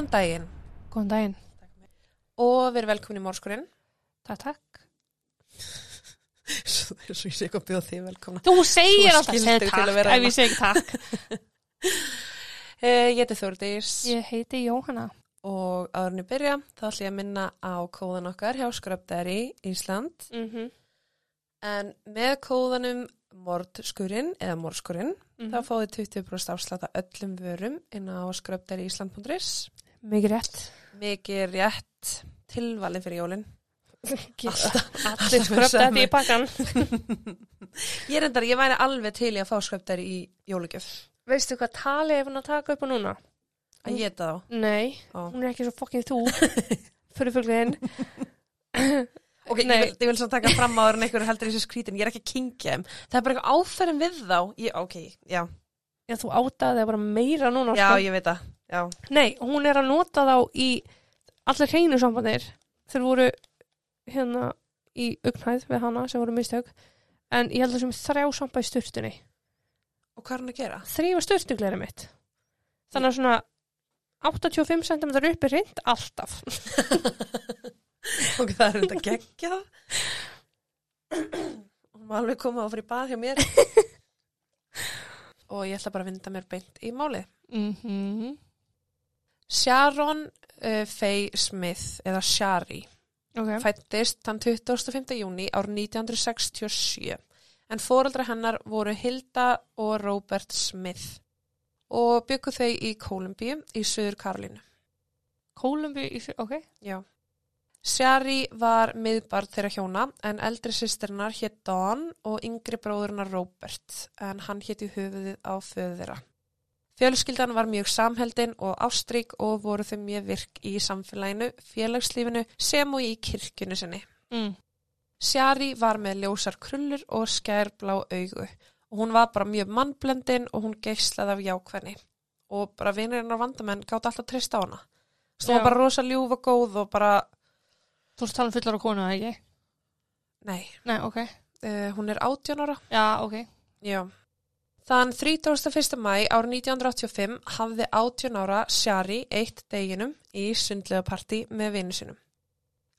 Góðan daginn Góðan daginn. og við erum velkomin í mórskurinn. Takk, takk. Svo ég sé ekki að bjóða þig velkomna. Þú segir alltaf að takk ef ég segi takk. Eh, ég heiti Þórdís Ég heiti Jóhanna. og áðurinn í byrja þá ætlum ég að minna á kóðan okkar hjá Skröpdæri Ísland. Mm -hmm. En með kóðanum mordskurinn eða mórskurinn Mhm. þá fáið 20% afslátt af öllum vörum inn á skröpdæriísland.is. Mikið rétt. Mikið rétt tilvalið fyrir jólinn. Sömu. þetta í pakkan. Ég er endar, ég væri alveg til í að fá skröpdæri í jólugjöf. Veistu hvað talið er hún að taka upp á núna? Að geta þá. Nei, Ó. hún er ekki svo fokkin þú. Fyrir fuglinn. Ok, ég Nei. vil, ég vil svo taka fram áður en einhverju heldur í þessu skrítin, ég er ekki að kingja þeim. Það er bara eitthvað áferðin við þá. Ég, ok, já. Já, þú áttaði það bara meira núna. Já, sko. ég veit það. Já. Nei, hún er að nota þá í allir hreinu sambandir. Þeir voru hérna í augnhæð við hana sem voru mistök. En ég held að sem þrjá samba í sturtunni. Og hvað er hann að gera? þrýfa sturtugleiri mitt þannig að svona 85 cm upp er reynd alltaf ok, það er þetta geggjað. Hún má alveg koma og fyrir bað hjá mér. og ég ætla bara að vinda mér beint í málið. mm -hmm. Sharon uh, Faye Smith, eða Shari, ok, fættist þann 25. júni ár 1967 en foreldra hennar voru Hilda og Robert Smith og byggu þau í Kolumbíu í Suður Karolínu. Kólumbi í, ok Já. Shari var miðbarn þeirra hjóna en eldri sýsternar hétt Dawn og yngri bróðurnar Robert en hann hétt í höfuðið á föðu þeirra. Fjölskyldan var mjög samheldin og ástrík og voru þau mjög virk í samfélaginu, félagslífinu sem og í kirkjunu sinni. mm. Shari var með ljósar krullur og skærblá augu og hún var bara mjög mannblendin og hún geislaði af jákvæðni og bara vinirinn og vandamenn gátt alltaf treyst á hana. Svo Já. bara rosa ljúf og góð og bara, þú erst talað fullar á konu, eða ekki? nei, nei, ok, uh, hún er 18 ára. já, ok Já. Þann 31. mæ ár 1985 hafði 18 ára Shari eitt deginum í sundlegapartí með vinnu sinum.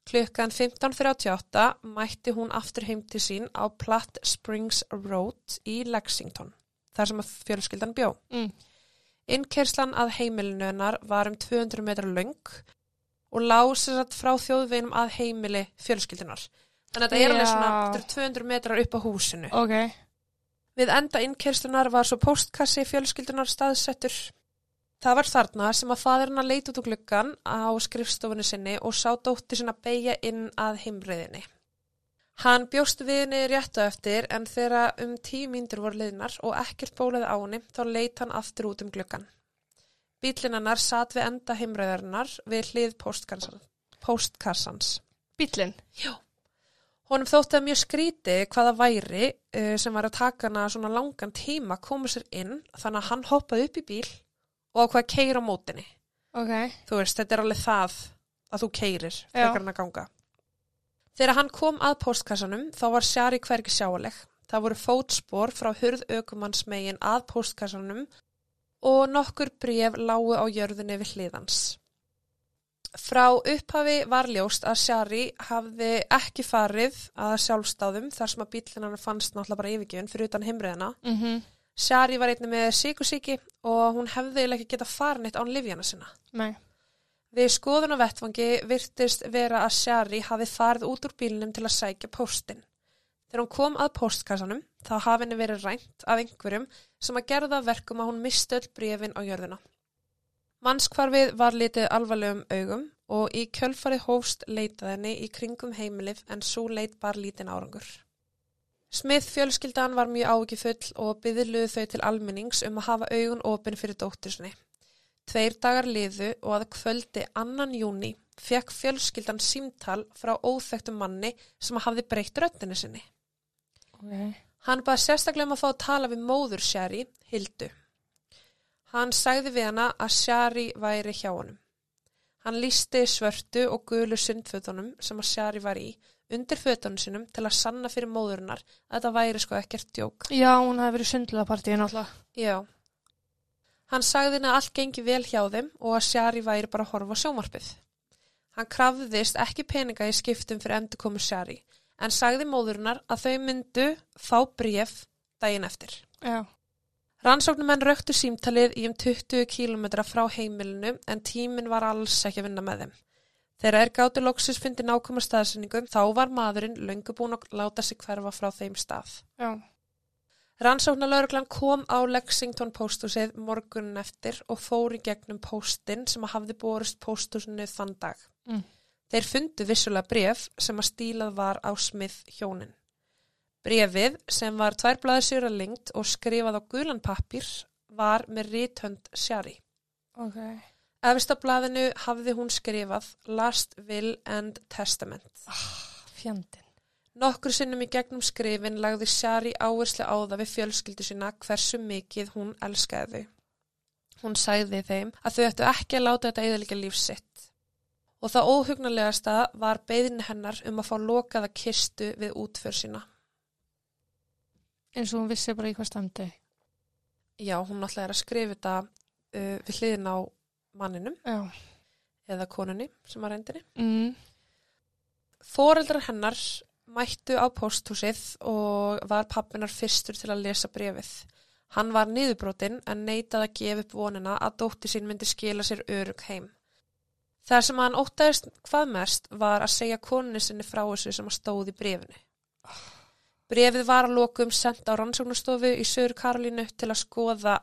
Klukkan 15.38 mætti hún aftur heim til sín á Platt Springs Road í Lexington, þar sem að fjölskyldan bjó. mm. Innkerslan að heimilinu hennar var um 200 metrar löng og lág sér satt frá þjóðveginum að heimili fjölskyldunar. Þannig að þetta er alveg svona þetta er 200 metrar upp á húsinu. ok, Við enda innkerslunar var svo postkassi fjölskyldunar staðsettur. Það var þarna sem að faðurinn að leita út úr gluggan á skrifstofunni sinni og sá dóttir sinna beigja inn að heimriðinni. Hann bjóst við henni rétt á eftir en þegar um tíu mínútur voru liðnar og ekkert bólaði á henni þá leit hann aftur út um gluggan. Bílinn hennar satt við enda heimriðarinnar við hlið postkassans. postkassans. bíllinn Honum þótti það mjög skríti hvaða væri uh, sem var að taka hana svona langan tíma að koma sér inn þannig að hann hoppaði upp í bíl og ákvað að keira á mótinni. ok, Þú veist, þetta er alveg það að þú keirir frekar hann að ganga. Þegar hann kom að postkassanum þá var Sjari hvergi sjáaleg. Það voru fótspor frá hurð aukumannsmegin að postkassanum og nokkur bref lágu á jörðinni við hliðans. Frá upphafi var ljóst að Sjari hafði ekki farið að sjálfstáðum þar sem að bílinn hann fannst náttúrulega bara yfirgjöfun fyrir utan heimriðina. mhm, Sjari var einnig með síkusíki og hún hefði ekki getað farin eitt án livjana sinna. nei Við skoðun á vettfangi virtist vera að Shari hafi farið út úr bílinum til að sækja póstinn. Þegar hún kom að póstkassanum þá hafi henni verið rænt af einhverjum sem að gerða verkum að hún misti öll brefin á jörðina. Mannskvarfið var litið alvarlegum augum og í kjölfarið hófst leitað henni í kringum heimilið en svo leit bara lítinn árangur. Smith fjölskyldan var mjög ágifull og byðluðu þau til almennings um að hafa augun opin fyrir dóttur sinni. Tveir dagar liðu og að kvöldi annan júni fekk fjölskyldan símtal frá óþektum manni sem hafði breytt röttinu sinni. ok, Hann baði sérstaklega um að fá að tala við móður Shari, Hildu. Hann sagði við hana að Shari væri hjá honum. Hann lísti svörtu og gulu sundfötunum sem að Shari var í undir fötunum sinum til að sanna fyrir móðurinnar að þetta væri sko ekkert djók. já, hún hafi verið sundlaðpartíð náttúrulega Já. Hann sagði henni að allt gengi vel hjá þeim og að Shari væri bara að horfa á sjónvarpið. Hann krafðist ekki peninga í skiptum fyrir endurkomu Shari en sagði móðurinnar að þau myndu fá bréf daginn eftir. Já. Rannsóknumenn röktu símtalið í um 20 km frá heimilinu en tíminn var alls ekki að vinna með þeim. Þegar er gátu loksis fyndi nákvæma staðsendingum þá var maðurinn löngu búin að láta sig hverfa frá þeim stað. Já. Rannsóknarlauruglan kom á Lexington pósthúsið morgunin eftir og fór í gegnum póstinn sem að hafði borist pósthúsinu þann dag. Mm. Þeir fundu vissulega bref sem að stílað var á smið hjónin. Brefið sem var að lengt og skrifað á gulan pappir var með ríthönd sjari. Ok. Efist á blaðinu hafði hún skrifað Last Will and Testament. Fjandinn. Nokkur sinnum í gegnum skrifin lagði Shari áherslu á það við fjölskyldu sína hversu mikið hún elskaði þau. Hún sagði þeim að þau ættu ekki að láta þetta eðalega lífsitt. Og það óhugnarlegasta var beðin hennar um að fá lokaða kistu við útför sína. Eins og hún vissi bara í hvað standi. Já, hún náttúrulega er að skrifa þetta uh, við hliðin á manninum Já. eða konunni sem var reyndinni. Mm. Fóreldrar hennar mættu á posthúsið og var pappinar fyrstur til að lesa brefið. Hann var niðurbrotin en neitaði að gefa upp vonina að dótti sín myndi skila sér örug heim. Það sem hann óttaðist hvað mest var að segja konunni sinni frá þessu sem að stóði í brefinu. Brefið var að lokum sendt á rannsóknastofu í Söður Karolínu til að skoða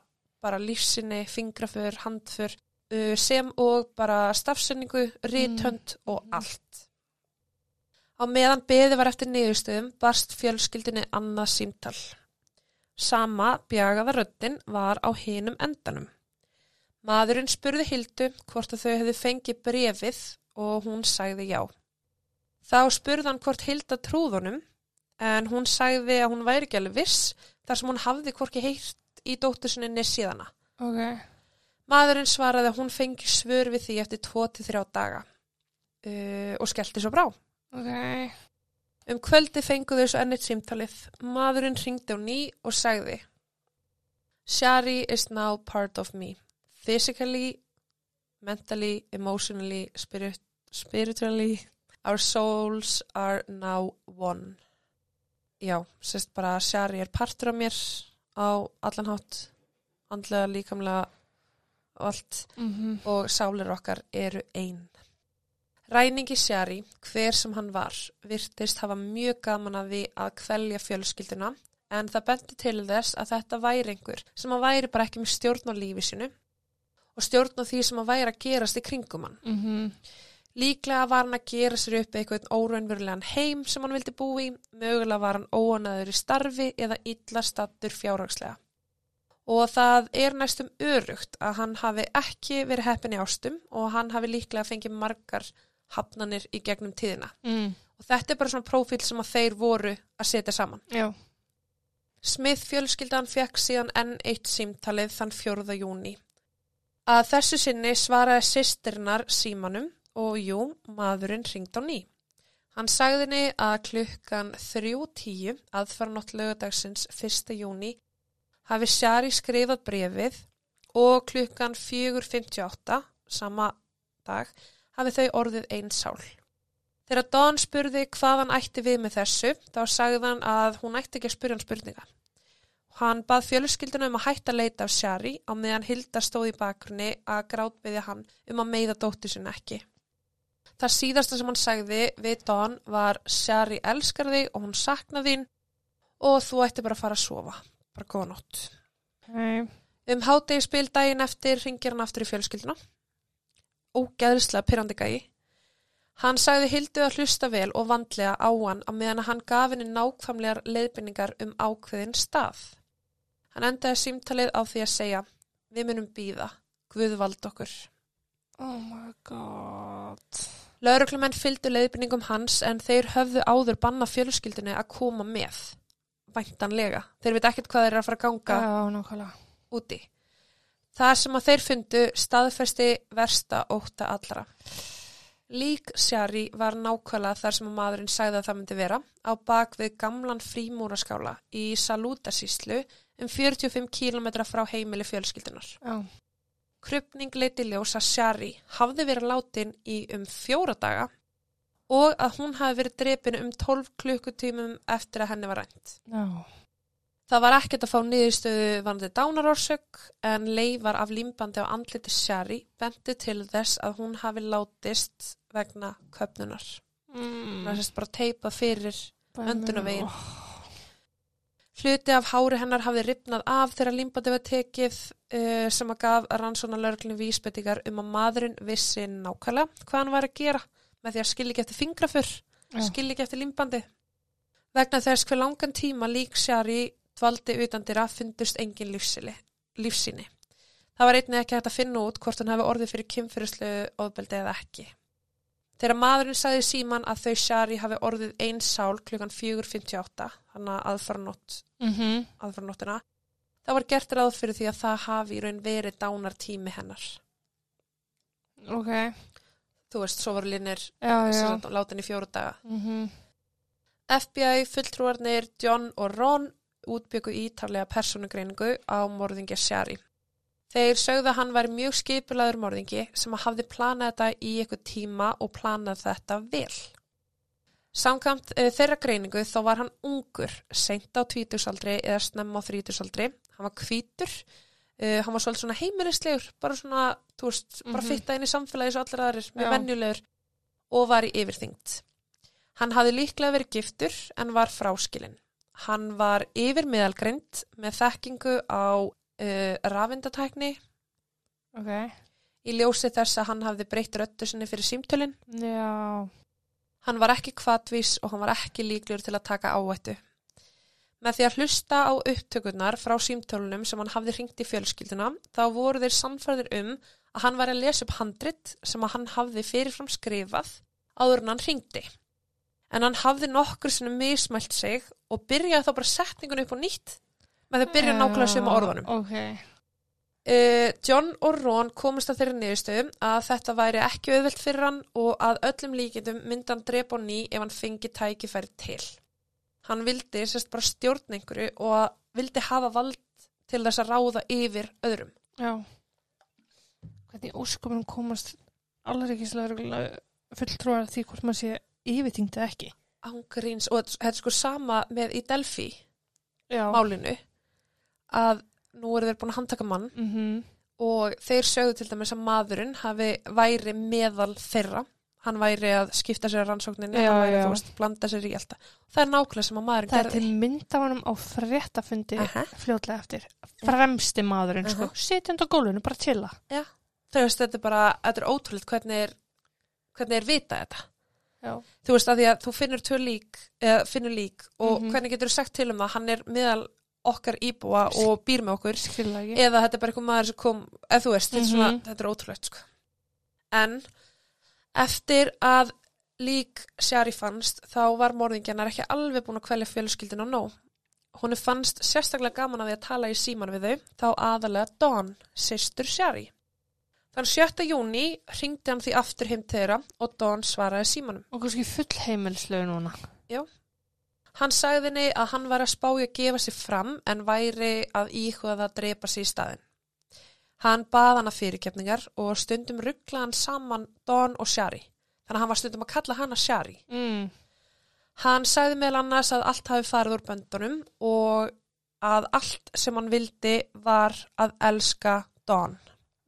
bara lífsinni, fingraför, handför uh, sem og bara stafsendingu, rítönd og allt. Á meðan beði var eftir niðurstöðum barst fjölskyldinni annað símtal. Sama bjagaða röddin var á hinum endanum. Maðurinn spurði Hildu hvort að þau hefði fengið brefið og hún sagði já. Þá spurði hann hvort Hilda trúðunum en hún sagði að hún væri ekki alveg viss þar sem hún hafði hvorki heyrt í dóttursinni síðana. Ok. Maðurinn svaraði að hún fengi svör við því eftir 2-3 daga uh, og skellti svo brá. Ok. Um kvöldi fenguðu þessu ennit símtalið. Maðurinn ringdi á ný og sagði Shari is now part of me. Physically, mentally, emotionally, spirit, spiritually, our souls are now one. Já, sérst bara að Shari er partur af mér á allan hátt, andlega, líkamlega og allt Mm og sálir okkar eru einn. Ræningi Sjari, hver sem hann var, virtist hafa mjög gaman að því að kvelja fjölskylduna en það benti til þess að þetta væri einhver sem að væri bara ekki með stjórn á lífi sinu og stjórn á því sem að væri að gerast í kringum hann. -hmm. Líklega var hann að gera sér upp eitthvað óraunverulegan heim sem hann vildi búi í, mögulega var hann óanaður í starfi eða illa stattur fjárhagslega. Og það er næstum örugt að hann hafi ekki verið heppin í ástum og hann hafi líklega fengið margar hafnanir í gegnum tíðina. Mm. Og þetta er bara svona prófíl sem að þeir voru að setja saman. Já. Smith fjölskyldan fekk síðan enn eitt símtalið þann 4. júni. Að þessu sinni svaraði sýstirinnar símanum og jú, maðurinn ringd á ný. Hann sagði henni að klukkan 3.10 aðfara nátt lögadagsins 1. júni hafi Shari skrifað brefið og klukkan 4.58 sama dag hafi þau orðið einn sál. Þegar Dawn spurði hvað hann ætti við með þessu, þá sagði hann að hún ætti ekki að spyrja hann spurninga. Hann bað fjölskylduna um að hætta að leita af Shari á meðan Hilda stóð í bakgrunni að grátbyðja hann um að meiða dóttir sinni ekki. Það síðasta sem hann sagði við Dawn var Shari elskar þig og hún sakna þín og þú ætti bara að fara að sofa. Bara góða nótt. Ok. Um hátegispil daginn eftir ringir hann aftur í fjölskylduna. Ógeðslega pyrrandi gæi. Hann sagði Hildu að hlusta vel og vandlega á hann að meðan hann gaf henni nákvæmlegar leiðbynningar um ákveðin stað. Hann endaði símtalið á því að segja Við munum býða, Guð vald okkur. Oh my god. Lauruglumenn fylgdu leiðbynningum hans en þeir höfðu áður banna fjölskyldunni að koma með. Væntanlega. Þeir veit ekkert hvað þeir eru að fara að ganga Já, úti. Það sem að þeir fundu staðfesti versta óta allra. Lík Sjari var nákvæmlega þar sem að maðurinn sagði að það myndi vera á bak við gamlan frímúraskála í Salútasíslu um 45 km frá heimili fjölskyldunar. Já. Krupning leiti ljós að Shari hafði verið látin í um fjóra daga og að hún hafi verið drepin um 12 klukkutímum eftir að henni var rænt. Já. Það var ekkert að fá niðurstöðu vanandi dánarórsök en leifar af límbandi á andliti Shari benti til þess að hún hafi látist vegna köpnunar. Mm. Það sést bara teipað fyrir öndunarveginn. Oh. Hluti af hári hennar hafði ripnað af þegar límbandi var tekið uh, sem að gaf rannsóna lörglunni vísbendingar um að maðurinn vissi nákvæmlega hvað hann var að gera með því að skilja ekki eftir fingrafur, Já. skilja ekki eftir límbandi. Vegna þess hver langan tíma lík Shari dvaldi utandira fundust engin lífsili, lífsýni. Það var einnig ekki hægt að finna út hvort hann hafi orðið fyrir kynfyrirslu ofbeldi eða ekki. Þegar maðurinn sagði síman að þau Shari hafi orðið einn sál klukkan 4.58, hann að aðfara nótt Mhm. aðfarnóttina, þá var gert ráð fyrir því að það hafi í raun verið dánar tími hennar. Ok. Þú veist, svo voru linir látin í fjóru daga. Mhm. FBI, fulltrúarnir John og Ron útbyggu ítarlega persónugreiningu á morðingja Shari. Þeir sögðu að hann væri mjög skipulaður morðingi sem að hafði planað þetta í eitthvað tíma og planað þetta vel. Samkvæmt uh, þeirra greiningu þá var hann ungur, seint á tvítugsaldri eða snemma á þrítugsaldri. Hann var hvítur, uh, hann var svolítið svona heimilislegur, bara svona, þú veist, bara Mhm. fitta inn í samfélagi svo allir aðrir, mjög Já. venjulegur og var í yfirþyngd. Hann hafði líklega verið giftur en var fráskilinn. Hann var yfir meðalgrind með þekkingu á uh, rafindatækni Ok. í ljósi þess að hann hafði breytt röttu sinni fyrir símtölin. Já. Hann var ekki kvatvís og hann var ekki líklegur til að taka áhættu. Með því að hlusta á upptökurnar frá símtölunum sem hann hafði hringt í fjölskylduna, þá voru þeir samfærðir um að hann var að lesa upp handrit sem að hann hafði fyrirfram skrifað áður en hann hringdi. En hann hafði nokkur sem mismælt sig og byrjaði þá bara setningun upp á nýtt með því að byrja nákvæmlega sem orðunum. Ok. Uh, John og Ron komast að þeirri niðurstöðum að þetta væri ekki auðvelt fyrir hann og að öllum líkindum myndi hann drepa á ný ef hann fengi tækifæri til. Hann vildi sérst bara stjórn einhverju og vildi hafa vald til þess að ráða yfir öðrum. Já. Hvernig ósköpunum komast alveg fulltrúar að því hvort maður sé yfirtingt eða ekki. Ángríns og þetta er sko sama með í Delphi Já. málinu að nú eru þeir búin að handtaka mann Mhm. og þeir sögðu til dæmis að maðurinn hafi væri meðal þeirra hann væri að skipta sér að rannsókninni Já, hann væri, veist, blanda sér í alltaf það er nákvæmlega sem að maðurinn Það er til gerði mynd af honum á fréttafundi Aha. fljótlega eftir. Fremsti maðurinn, sko. Aha. Sitjandi á gólfinu, bara chilla. þú veist, þetta er bara, þetta er ótrúlega hvernig er, hvernig er vita þetta Já. þú veist, að því að þú finnur lík eða finnur lík og Mhm. hvernig getur þú sagt til um að hann er meðal okkar íbúa og býr með okkur Skilja ekki. eða þetta er bara eitthvað maður sem kom eða þú veist, þetta, er svona, Mhm. þetta er ótrúlegt sko. en eftir að lík Shari fannst þá var morðingjarnar ekki alveg búin að kvelja fjölskyldin á nóg hún fannst sérstaklega gaman að því að tala í síman við þau þá aðalega Dawn, systur Shari þann 7. júni ringdi hann því aftur heim til þeirra og Dawn svaraði símanum Og kannski full heimilslegu núna. Hann sagði henni að hann var að spája að gefa sér fram en væri að íhuga það að drepa sér í staðin. Hann bað hana fyrirkefningar og stundum ruggla hann saman Dawn og Shari. Þannig að hann var stundum að kalla hana Shari. Mm. Hann sagði meðal annars að allt hafi farið úr böndunum og að allt sem hann vildi var að elska Dawn.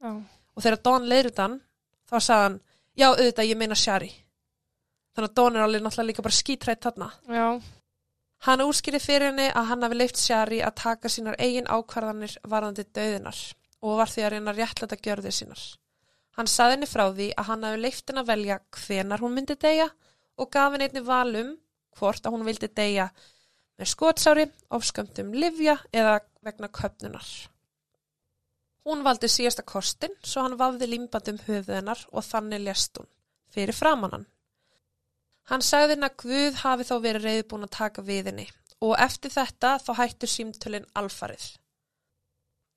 Já. Og þegar Dawn leiður þann, þá sagði hann, já auðvitað ég meina Shari. Þannig að Dawn er alveg náttúrulega líka bara skítrætt þarna. Já. Hann úrskýri fyrir henni að hann hafi leift Shari að taka sínar eigin ákvarðanir varðandi döðinar og var því að reyna réttlæta gjörði sínar. Hann saði henni frá því að hann hafi leift henni að velja hvenar hún myndi deyja og gaf henni einni valum hvort að hún vildi deyja með skotsári, ofskömmtum livja eða vegna köpnunar. Hún valdi síðasta kostin svo hann vafði límbandum höfuð hennar og þannig lest hún fyrir framann hann. Hann sagði henni að Guð hafi þá verið reyðbúin að taka við henni og eftir þetta þá hættu símtölin alfarið.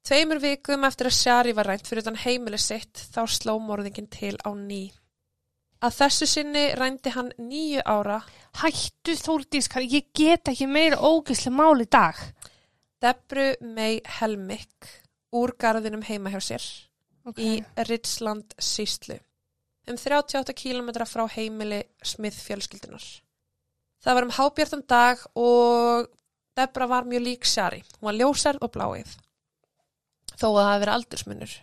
Tveimur vikum eftir að Shari var rænt fyrir utan heimili sitt þá sló morðingin til á ný. Að þessu sinni rændi hann nýju ára. Hættu Þórdís, Kari, ég get ekki meira ógislega mál í dag. Debru May Helmik úr garðinum heima hjá sér ok. í Richland síslu um 38 km frá heimili Smith fjölskyldunar. Það var um hábjartan dag og Debra var mjög lík Shari. Hún var ljósærð og bláið. Þó að það hafi verið aldursmunur.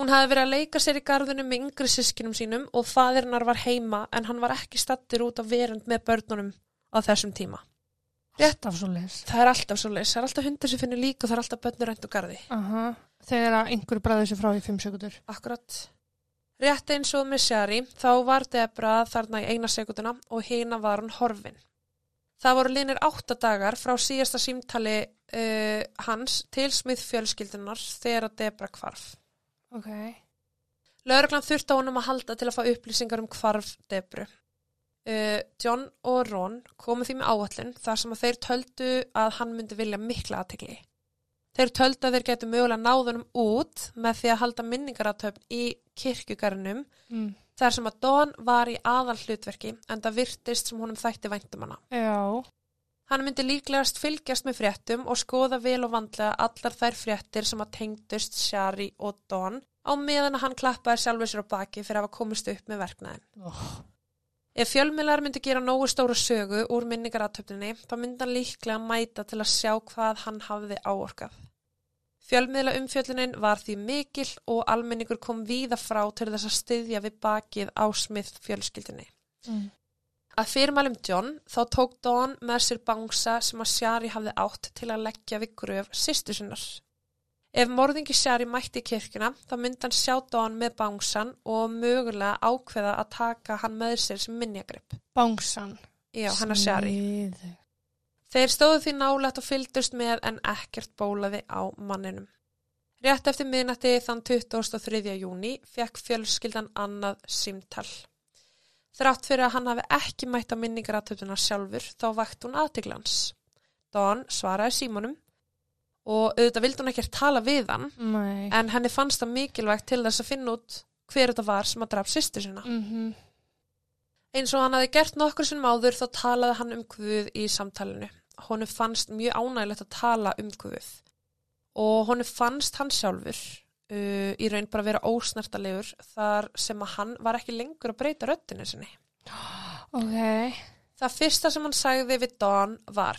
Hún hafi verið að leika sér í garðinu með yngri sískinum sínum og faðirinnar var heima en hann var ekki stattur út á verund með börnunum á þessum tíma. Alltaf svo les. Það er alltaf svo leys. Það er alltaf hundur sem finnur lík og það er alltaf börnur reynd og garði. Aha. Þegar að einhver bræður sér frá í fimm sekundur. Akkurat. Rétt eins og með Shari, þá var Debra þarna í eina sekunduna og hina var hún horfin. Það voru linir átta dagar frá síðasta símtali uh, hans til smið fjölskyldunar þegar Debra kvarf. Ok. Lögreglan þurfti á honum að halda til að fá upplýsingar um kvarf Debru. Uh, John og Ron komu því með áallin þar sem að þeir töldu að hann myndi vilja mikla aðtegli. Þeir töldu að þeir getu mögulega náðunum út með því að halda minningaratöfn í kirkjugarnum Mm. þar sem að Don var í aðal hlutverki en það virtist sem honum þætti væntum hana. Já. Hann myndi líklegast fylgjast með fréttum og skoða vel og vandlega allar þær fréttir sem að tengdust Shari og Don á meðan að hann klappaði sjálfur sér á baki fyrir að hafa komist upp með verknæðin. Oh. Ef fjölmiðlar myndi gera nógu stóra sögu úr minningaratöfninni, þá myndi hann líklega mæta til að sjá hvað hann hafði áorkað. Fjölmiðla umfjöllunin var því mikil og almenningur kom víða frá til þess að styðja við bakið á Smith fjölskyldinni. Mm. Að fyrirmælum John þá tók Dawn með sér bangsa sem að Shari hafði átt til að leggja við gröf sýstu sinnar. Ef morðingi Shari mætti kirkuna þá myndi hann sjá Dawn með bangsan og mögulega ákveða að taka hann með sér sem minnjagripp. Bangsan. Já, hann að Shari. Sniðugt. Þeir stóðu því nálægt og fylgdust með en ekkert bólaði á manninum. Rétt eftir miðnætti þann 23. júni fekk fjölskyldan annað símtal. Þrátt fyrir að hann hafi ekki mætt á minningaratöfuna sjálfur þá vakt hún aðtiglans. Dawn svaraði símanum og auðvitað vildi hún ekkert tala við hann Nei. en henni fannst það mikilvægt til þess að finna út hver þetta var sem að draf sýstu sinna. Mm Eins og hann hafi gert nokkur sem áður þá talaði hann um Guð í samtalinu. Honu fannst mjög ánægilegt að tala um Guð og honu fannst hann sjálfur uh, í raun bara að vera ósnertalegur þar sem að hann var ekki lengur að breyta röddinu sinni. Ok. Það fyrsta sem hann sagði við Dawn var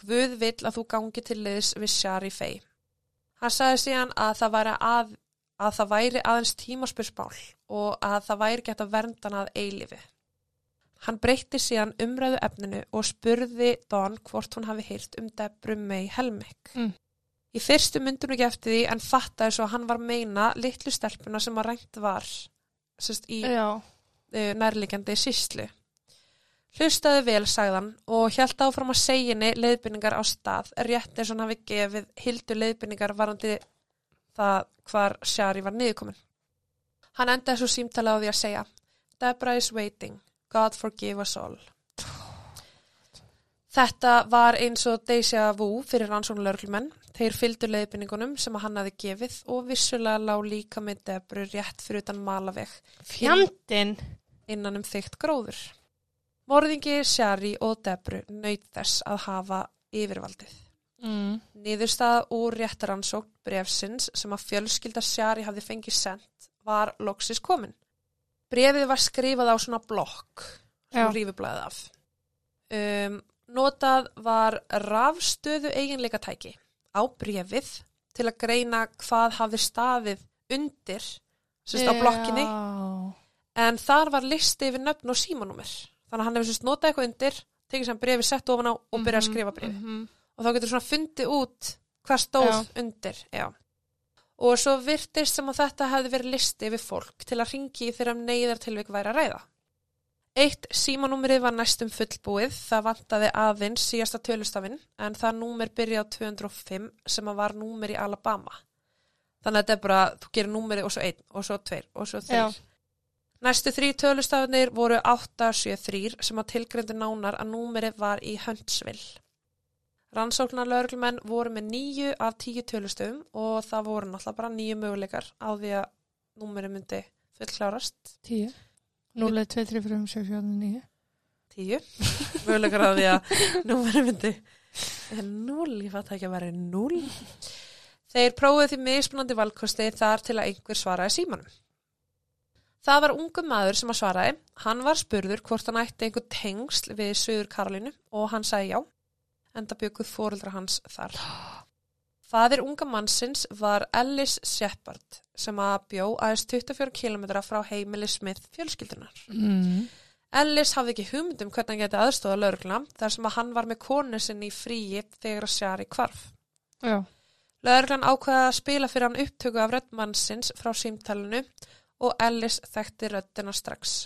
Guð vill að þú gangi til liðs við Shari Fey. Hann sagði síðan að það væri, að, að það væri aðeins tímaspyrsmál og að það væri gett að vernda hann að eilifi. Hann breytti síðan umræðu efninu og spurði Dawn hvort hún hafi heyrt um Debru May Helmik. Mm. Í fyrstu myndi hún ekki eftir því en fattaði svo að hann var meina litlu stelpuna sem að rænt var sest, í uh, nærliggjandi síslu. Hlustaði vel, sagðan, og hjælt áfram að seginni leiðbynningar á stað, rétt eins og hann hafi gefið hildu leiðbynningar varandi það hvar Shari var niðurkomin. Hann endaði svo símtala á því að segja Debra is waiting, God forgive us all. Þetta var eins og Deja Vu fyrir rannsóknulörglumenn. Þeir fylgdu leiðbynningunum sem hann hafi gefið og vissulega lág líka með Debru rétt fyrir utan malaveg Fjandinn. innan um þygt gróður. Morðingi Shari og Debru nöyð þess að hafa yfirvaldið. Mm. Niðurstað úr réttaransókn brefsins sem að fjölskylda Shari hafði fengið sendt var loksis komin. Brefið var skrifað á svona blokk sem rífublaðið af. Um, notað var rafstöðu eiginleika tæki á brefið til að greina hvað hafði staðið undir sérst á blokkinni en þar var listi yfir nöfn og símanúmer. Þannig að hann hefur sérst notað eitthvað undir, tekið sem brefið sett ofan á og byrjað að skrifa brefið Mhm. og þá getur svona fundið út hvað stóð Já. undir já. og svo virtist sem að þetta hefði verið listi við fólk til að ringi þegar um neyðartilvik væri að ræða Eitt símanúmerið var næstum fullbúið það vantaði aðeins síðasta tölustafinn en það númer byrjaði á 205 sem að var númer í Alabama þannig að þetta er bara, þú gerir númerið og svo einn og svo tveir og svo þreir Já. Næstu þrý tölustafinir voru 873 sem að tilgreindu nánar að númerið var í Huntsville. Rannsóknar lögreglumenn voru með nýju af tíu tölustöfum og það voru náttúrulega bara nýju möguleikar á því að númerið myndi fullklárast. Tíu. 0, 2, 3, 4, 5, 6, 7, 8, 9. Tíu. möguleikar á því að númerið myndi Núl, ég fatt ekki að vera núl. Þeir prófuðu því mismunandi valkosti þar til að einhver svaraði símanum. Það var ungu maður sem að svaraði. Hann var spurður hvort hann ætti einhver tengsl við Suður Karolínu og hann sagði já. Enda bygguð fóruldra hans þar. Fadir unga mannsins var Ellis Shepard sem að bjó aðeins 24 km frá heimili Smith fjölskyldunar. Mm. Ellis hafði ekki hugmyndum hvernig hann geti aðstóða lögregla þar sem að hann var með konu sinni í fríi þegar að sjari kvarf. Já. Lögreglan ákvaða að spila fyrir hann upptöku af röddmannsins frá símtalinu og Ellis þekkti röddina strax.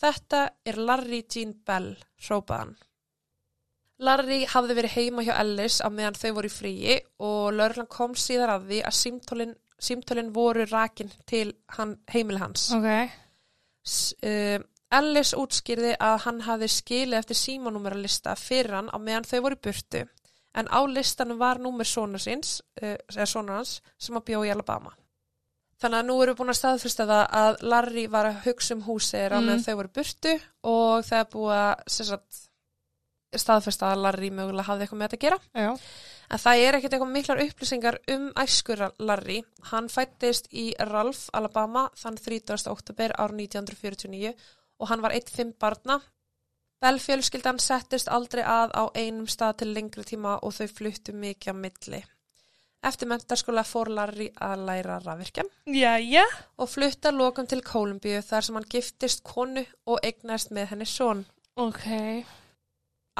Þetta er Larry Jean Bell, hrópaði hann. Larry hafði verið heima hjá Ellis á meðan þau voru í fríi og lögreglan kom síðar að því að símtólin, símtólin voru rakin til hann, heimili hans. Ok. S- uh, Ellis útskýrði að hann hafði skilið eftir símanúmeralista fyrir hann á meðan þau voru burtu en á listanum var númer sonar síns, uh, eða sonar hans sem að bjó í Alabama. Þannig að nú erum við búin að staðfyrsta það að Larry var að hugsa um húsið á meðan Mm. þau voru burtu og það er búið að staðfyrsta að Larry mögulega hafði eitthvað með þetta að gera. Já. En það er ekkert eitthvað miklar upplýsingar um æskur Larry. Hann fættist í Ralph, Alabama, þann 30. oktober ár 1949 og hann var eitt fimm barna. Bell-fjölskyldan settist aldrei að á einum stað til lengri tíma og þau fluttu mikið á milli. Eftir mentarskóla fór Larry að læra rafvirkjan og flutta lokum til Kólumbíu þar sem hann giftist konu og eignast með henni son. Ok.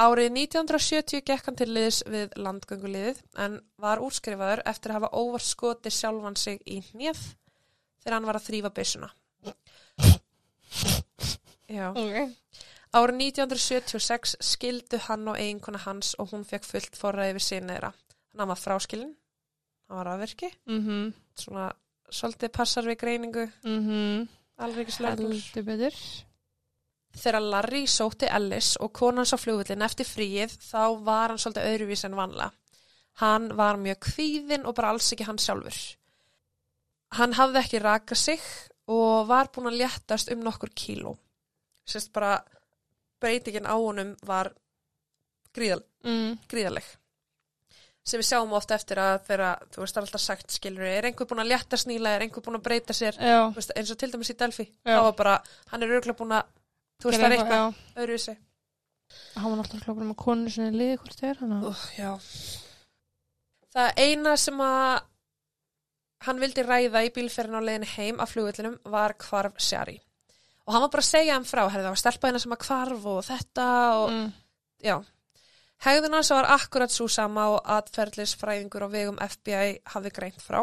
Árið 1970 gekk hann til liðs við landgönguliðið en var útskrifaður eftir að hafa óvart skotið sjálfan sig í hnið þegar hann var að þrýfa byssuna. Já. Ok. Árið 1976 skildu hann og eiginkona hans og hún fekk fullt forræði við sinni þeirra. Hann var fráskilin, hann var aðverki, Mhm. svona svolítið passar við greiningu, Mhm. alveg ekki betur. Þegar Larry sótti Ellis og konans á flugvillin eftir fríið þá var hann svolítið öðruvís en vanlega. Hann var mjög kvíðinn og bara alls ekki hann sjálfur. Hann hafði ekki rakað sig og var búinn að léttast um nokkur kíló. Sérst bara breytingin á honum var gríðal, Mm. gríðaleg. Sem við sjáum ofta eftir að þegar, þú veist, alltaf sagt, skilur, er einhver búinn að létta sníla, er einhver búinn að breyta sér, veist, eins og til dæmis í Delphi. Já. Það var bara, hann er örgulega búinn að, þú veist, það er eitthvað Já. öðruvísi. Hann var náttúrulega klokkur með konu sinni liði hvort það er hann. Uh, já. Það eina sem að hann vildi ræða í bílferðin á leiðinu heim af flugullinum var hvarf Shari. Og hann var bara að segja hann frá, herði það var stelpa hérna sem að hvarf og þetta og Mm. Já. Hegðun hans var akkurat svo sama og atferðlisfræðingur á vegum FBI hafði greint frá.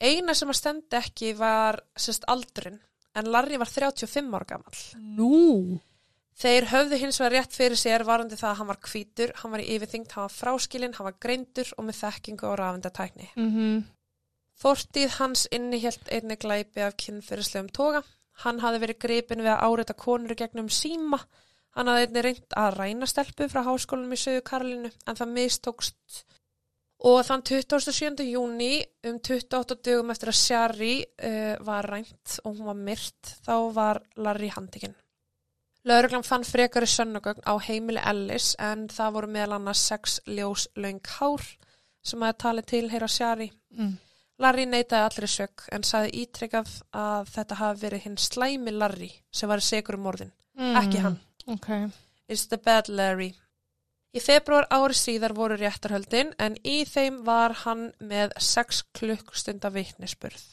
Eina sem að stendi ekki var sérst aldurinn, en Larry var 35 ára gamall. Nú. Þeir höfðu hins vegar rétt fyrir sér varandi það að hann var hvítur, hann var í yfirþyngt, hann var fráskilinn, hann var greindur og með þekkingu og rafindatækni. Mhm. Fortíð hans innihjalt einni glæpi af kynferðislegum toga. Hann hafði verið gripin við að áreita konur gegnum síma. Hann hafði einni reynd að ræna stelpu frá háskólanum í Söðu Karolínu en það mistókst. Og þann 27. júni um 28 dögum eftir að Shari uh, var rænt og hún var myrt þá var Larry handikinn. Lauruglan fann frekari sönnugögn á heimili Ellis en það voru meðal annars sex ljós löng hár sem að tali tilheyra Shari. Mm. Larry neitaði allri sök en saði ítrekkað að þetta hafi verið hinn slæmi Larry sem var segur um morðin. Mm. Ekki hann. Ok. It's the bad Larry. Í februar ári síðar voru réttarhöldin en í þeim var hann með 6 klukkstunda vitnisspurð.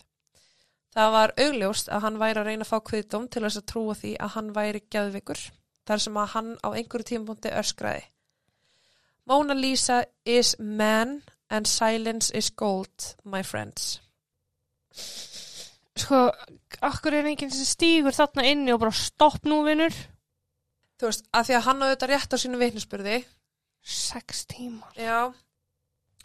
Það var augljóst að hann væri að reyna að fá kviðdóm til þess að trúa því að hann væri geðvikur þar sem að hann á einhverju tímapunkti öskraði. Mona Lisa is man and silence is gold, my friends. Sko, akkur er enginn sem stígur þarna inni og bara stopp nú, vinnur? Þú veist, að því að hann á þetta rétt á sínu vitnisspurði Sex tímar. Já,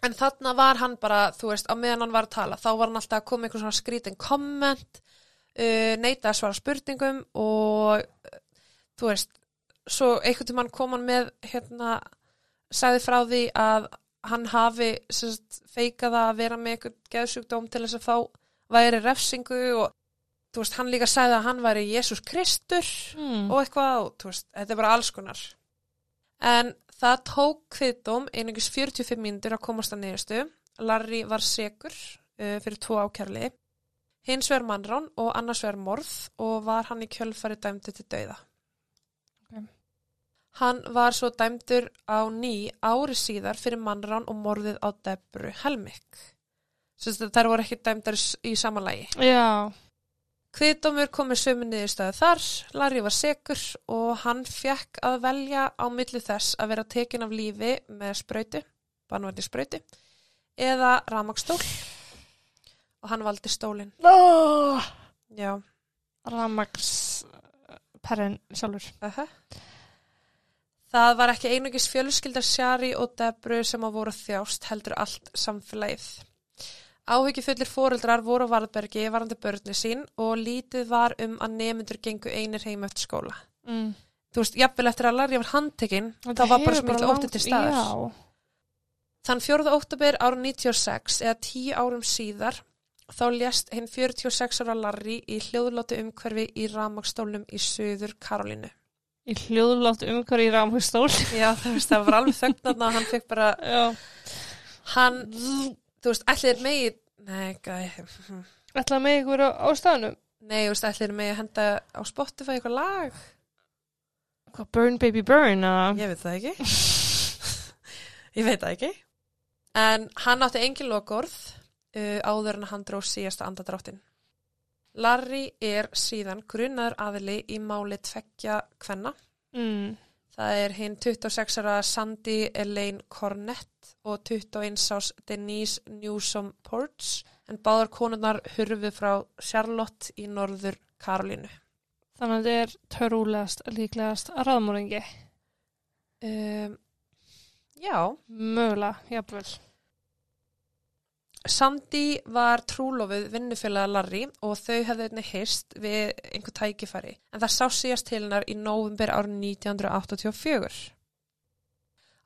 en þarna var hann bara, þú veist, á meðan hann var að tala, þá var hann alltaf að koma einhvern svona skrítin komment, uh, neita að svara spurningum og uh, þú veist, svo einhvern tímann kom hann með, hérna, sagði frá því að hann hafi feikað að vera með einhvern geðsjúkdóm til þess að þá væri refsingu og þú veist, hann líka sagði að hann væri Jésús Kristur Mm. og eitthvað og þú veist, þetta er bara alls konar. En Það tók kviðdóm einungis 45 mínútur að komast að niðurstu. Larry var segur uh, fyrir tvo ákærli. Hins vegar mannrán og annars vegar morð og var hann í kjölfari dæmdu til dauða. Ok. Hann var svo dæmdur á ný ári síðar fyrir mannrán og morðið á Debru Helmik. Þær voru ekki dæmdar í- í samanlægi. Já. Kviðdómur kom með sömu niðurstöðu þar, Larry var segur og hann fekk að velja á milli þess að vera tekin af lífi með sprautu, bannvændi sprautu, eða ramagstól og hann valdi stólinn. Oh, Já, Ramax perrin sjálfur. uh Það var ekki einungis fjölskyldar Shari og Debru sem að voru þjást heldur allt samfélagið. Áhyggjufullir fóreldrar voru á Varðbergi varandi börni sín og lítið var um að nemyndur gengu einir heim eftir skóla. Mm. þú veist, jafnvel eftir að Larry var handtekinn, þá var bara svo mikil óttið til staðar. Já. Þann 4. óttabir ára 96 eða 10 árum síðar þá lést hinn 46 ára Larry í hljóðlátu umhverfi í ramagstólnum í Suður Karolínu. Í hljóðlátt umhverju í Ramhustól. Já, það, veist, það var alveg þögnan og hann fekk bara, Já. hann, þú veist, allir megi, nei, gæ, Ætlaði með ykkur á, á staðnum. nei, þú veist, allir megi henda á Spotify eitthvað lag. Hvað, Burn Baby Burn? eða? Ég veit það ekki. ég veit það ekki. En hann átti engin lokorð uh, áður en hann dróð síðasta andadráttin. Larry er síðan grunnaður aðili í máli tveggja kvenna. Mm. Það er hinn 26 ára Sandy Elaine Cornett og 21 ás Denise Newsom Ports en báðar konurnar hurfu frá Charlotte í norður Karolínu. Þannig að þetta er törúlegast, líklegast að raðmóringi. Um, já, Mögulega, jafnvel. Sandy var trúlofuð vinnufélaga Larry og þau hefði einnig hist við einhver tækifæri en það sá síðast til hennar í nóvumber árið 1984.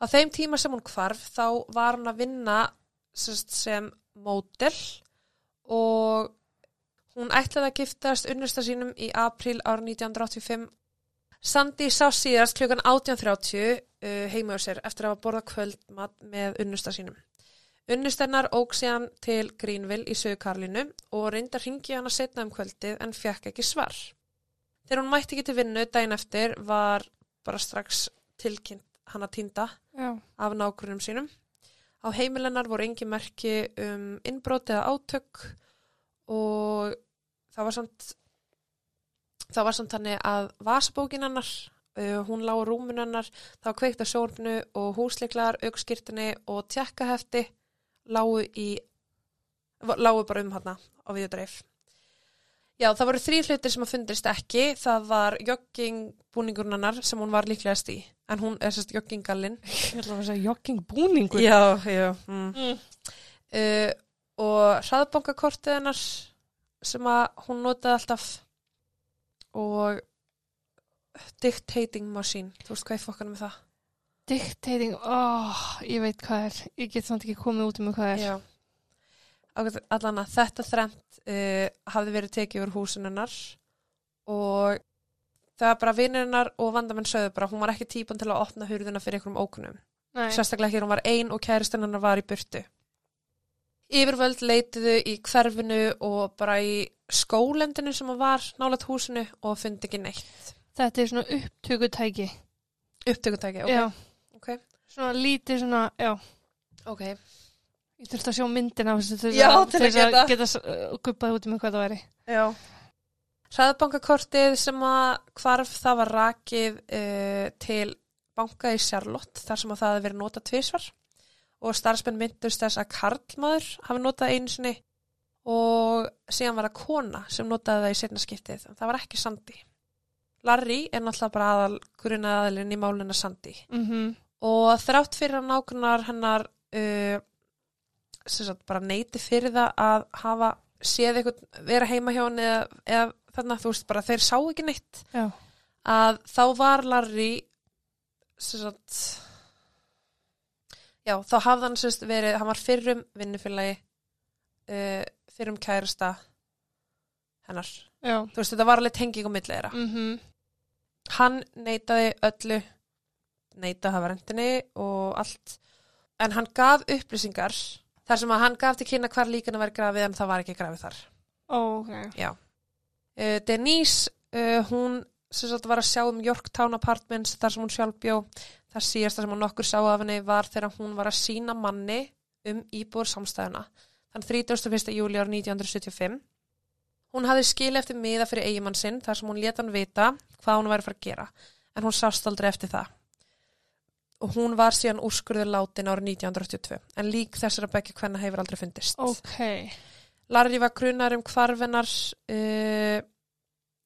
Á þeim tíma sem hún hvarf þá var hún að vinna sem, módel og hún ætlaði að giftast unnusta sínum í april árið 1985. Sandy sá síðast klukkan 18.30 uh, heima á sér eftir að hafa borða kvöldmat með unnusta sínum. Unnustennar óg síðan til Greenville í Söðu Karlinu og reyndi að ringi hana setna um kvöldið en fekk ekki svar. Þegar hún mætti ekki til vinnu daginn eftir var bara strax tilkynnt hana týnda Já. af nágrunum sínum. Á heimilennar voru engi merki um innbrot eða átök og það var samt það var samt þannig að vasabókin hennar uh, hún lág á rúmun hennar það var kveikt á sjónunu og húsleiklar aukskirtinni og tjekkahefti lágu í lágu bara um hana á viðdreif Já, það voru þrý hlutir sem að fundist ekki. Það var joggingbúningurinn hennar sem hún var líklegast í. En hún er sérst joggingallinn Ég ætla að segja joggingbúningur. Já, já mm. Mm. uh, og hraðbankakortið hennar sem að hún notaði alltaf. Og dictating machine, þú veist hvað ég fokkanum með það Dictating, oh, ég veit hvað er. Ég get samt ekki komið út um hvað er. Já allan að þetta þrennt uh, hafði verið tekið úr húsin hennar og það var bara vinir hennar og vandamenn sögðu bara hún var ekki típan til að opna hurðina fyrir einhverjum ókunnum Nei. sérstaklega ekki hún var ein og kæristinn hennar var í burtu. Yfirvöld leitiðu í hverfinu og bara í skólendinu sem var nálægt húsinu og fundi ekki neitt. Þetta er svona upptökutæki. Upptökutæki, ok. Já. Svona lítið svona, já. Ok. Ég þurfti að sjá myndina af þessu til Já, að, til að þess að geta. geta uh, guppað út um hvað það væri. Já. Hraðbankakortið sem að hvarf það var rakið uh, til banka í Charlotte þar sem að það hefði verið notað tvisvar og starfsmenn myndust þess að Karlmaður hafi notað einu sinni og síðan var það kona sem notaði það í setna skiptið en það var ekki Sandi. Larry er náttúrulega bara aðal grunað aðalinn í málina Sandi Mm og þrátt fyrir að nákunar hennar uh, sagt bara neyti fyrir það að hafa séð eitthvað vera heima hjá henni eða, eða þarna þú veist bara þeir sá ekki neitt Já. að þá var Larry sagt já þá hafði hann sagt verið hann var fyrrum vinnufélagi uh, fyrrum kærasta hennar Já. þú veist þetta var alveg tenging á milli þeirra Mm hann neitaði öllu neita að hafa rendinni og allt. En hann gaf upplýsingar þar sem að hann gaf til kynna hvar líkana væri grafið en það var ekki grafið þar. ok. Uh, Denise, uh, hún sem sagt var að sjá um Yorktown Apartments þar sem hún sjálf bjó. Það síðasta sem hún nokkur sá af henni var þegar hún var að sína manni um íbúður samstæðuna. Þann 31. júli ár 1975. Hún hafði skil eftir miða fyrir eigimann sinn þar sem hún leta hann vita hvað hún væri að fara að gera. En hún sást aldrei eftir það. Og hún var síðan úrskurður látin árið 1982. En lík þessara bekki hvenna hefur aldrei fundist. Ok. Larry var grunar um hvarfinnar uh,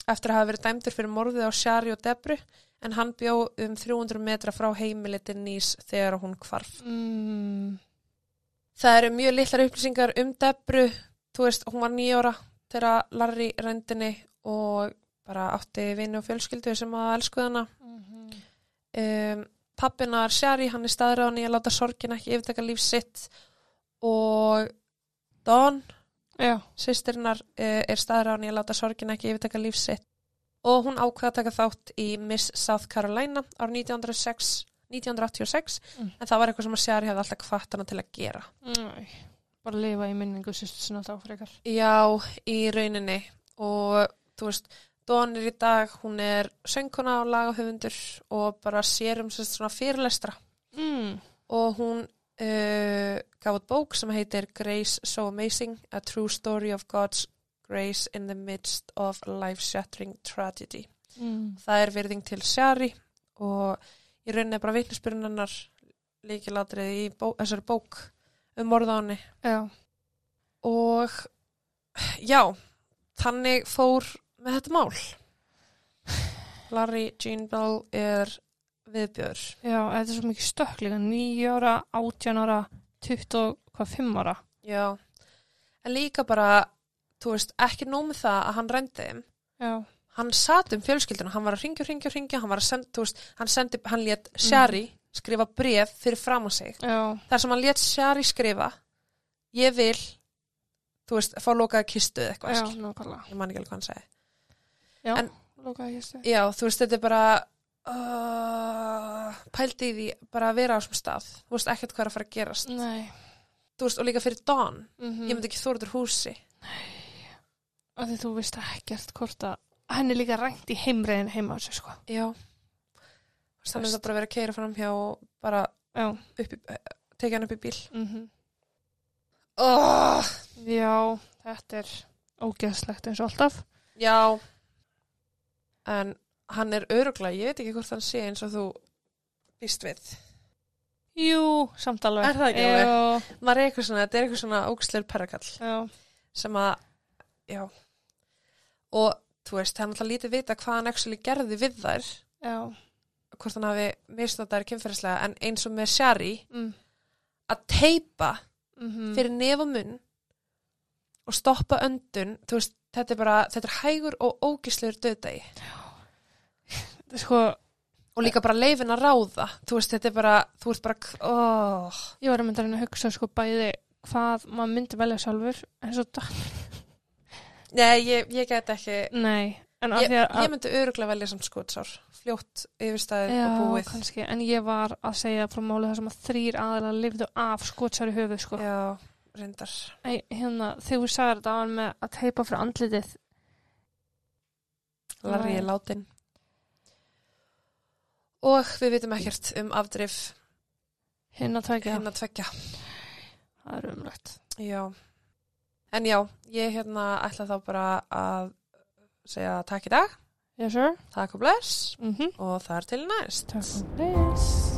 eftir að hafa verið dæmdur fyrir morðið á Shari og Debru en hann bjó um 300 metra frá heimili Denise þegar hún hvarf. Mm, Það eru mjög litlar upplýsingar um Debru, þú veist, hún var nýjóra þegar Larry rendinni og bara átti vini og fjölskyldu sem að elsku hana. mhm. Um, pappinar Shari, hann er staðráðan í að láta sorgin ekki yfirtaka líf sitt og Dawn. Sýstirinnar uh, er staðráðan í að láta sorgin ekki yfirtaka lífsitt og hún ákveða að taka þátt í Miss South Carolina ár 1906, 1986 Mm. en það var eitthvað sem að Sjari hefði alltaf kvart hana til að gera. Nei. Bara lifa í minningu sýstu sinna þá frekar. Já, í rauninni og þú veist, Dawn er í dag, hún er söngkona og lagahöfundur og bara sér um svona fyrirlestra Mm. og hún uh, gaf út bók sem heitir Grace So Amazing, A True Story of God's Grace in the Midst of Life-Shattering Tragedy. Mm. Það er virðing til Shari og rauninni er bara vitnisbyrjunarnar líkilatrið í bó, þessari bók um morðáni Já. og já, þannig fór með þetta mál. Larry Jean Bell er viðbjör. Já, þetta er svo mikið stökk líka. 9 ára, 18 ára, 25 ára. Já, en líka bara, þú veist, ekki nóg með það að hann rendi þeim. Já. Hann sat um fjölskylduna, hann var að ringja, ringja, ringja, hann var að senda, þú veist, hann sendi, hann let Shari skrifa bref fyrir fram á sig. Já. Þar sem hann let Shari skrifa, ég vil, þú veist, fá lokaða kistu eða eitthvað, Já, skil. nákvæmlega. ég man ekki alveg hvað hann segi. Já, En-. Já, þú veist, þetta er bara, uh, pældi í því bara að vera á þessum stað, þú veist, ekkert hvað er að fara að gerast. Nei. Þú veist, og líka fyrir Dawn, Mm ég myndi ekki þóra út úr húsi. Af því þú veist ekkert hvort að henni er líka rænt í heimreiðin heima á sig, sko. Já. Þannig að það bara verið að keira fram hjá og bara upp í, tekja hann upp í bíl. Mm Oh, Já, þetta er ógeðslegt eins og alltaf. já, en hann er öruglega, ég veit ekki hvort hann sé eins og þú býst við. Jú, samt alveg. Er það ekki alveg? Maður er eitthvað svona, þetta er eitthvað svona ógstleir perrakall Já. sem að, já, og þú veist, hann alltaf lítið vita hvað hann actually gerði við þær, Já. hvort hann hafi misnótaður kynferðislega, en eins og með Shari, Mm. að teipa Mm fyrir nef og munn og stoppa öndun, þú veist, þetta er bara, þetta er hægur og ógislegur döðdagi. Sko, og líka bara leifin að ráða. Þú veist, þetta er bara, þú ert bara oh. ég var að mynda að reyna að hugsa sko bæði hvað maður myndi velja sjálfur en svo það, nei, ég, ég get ekki. Nei en af því að, ég myndi öruglega velja samt skotsár. Fljótt yfirstæðið já, og búið. kannski, en ég var að segja frá máli þar sem að þrýr aðalega lifðu af skotsari höfuð sko. Já, reyndar. Æ, hérna, þegar við sagði þetta var með að teipa fyrir andlitið. Larry Nei. er látin og við vitum ekkert um afdrif hérna tveikja, hérna tveggja. Það er umrætt. Já, en já ég hérna ætla þá bara að segja takk í dag. Yes takk og bless. Mm -hmm. og þar til næst. Takk og bless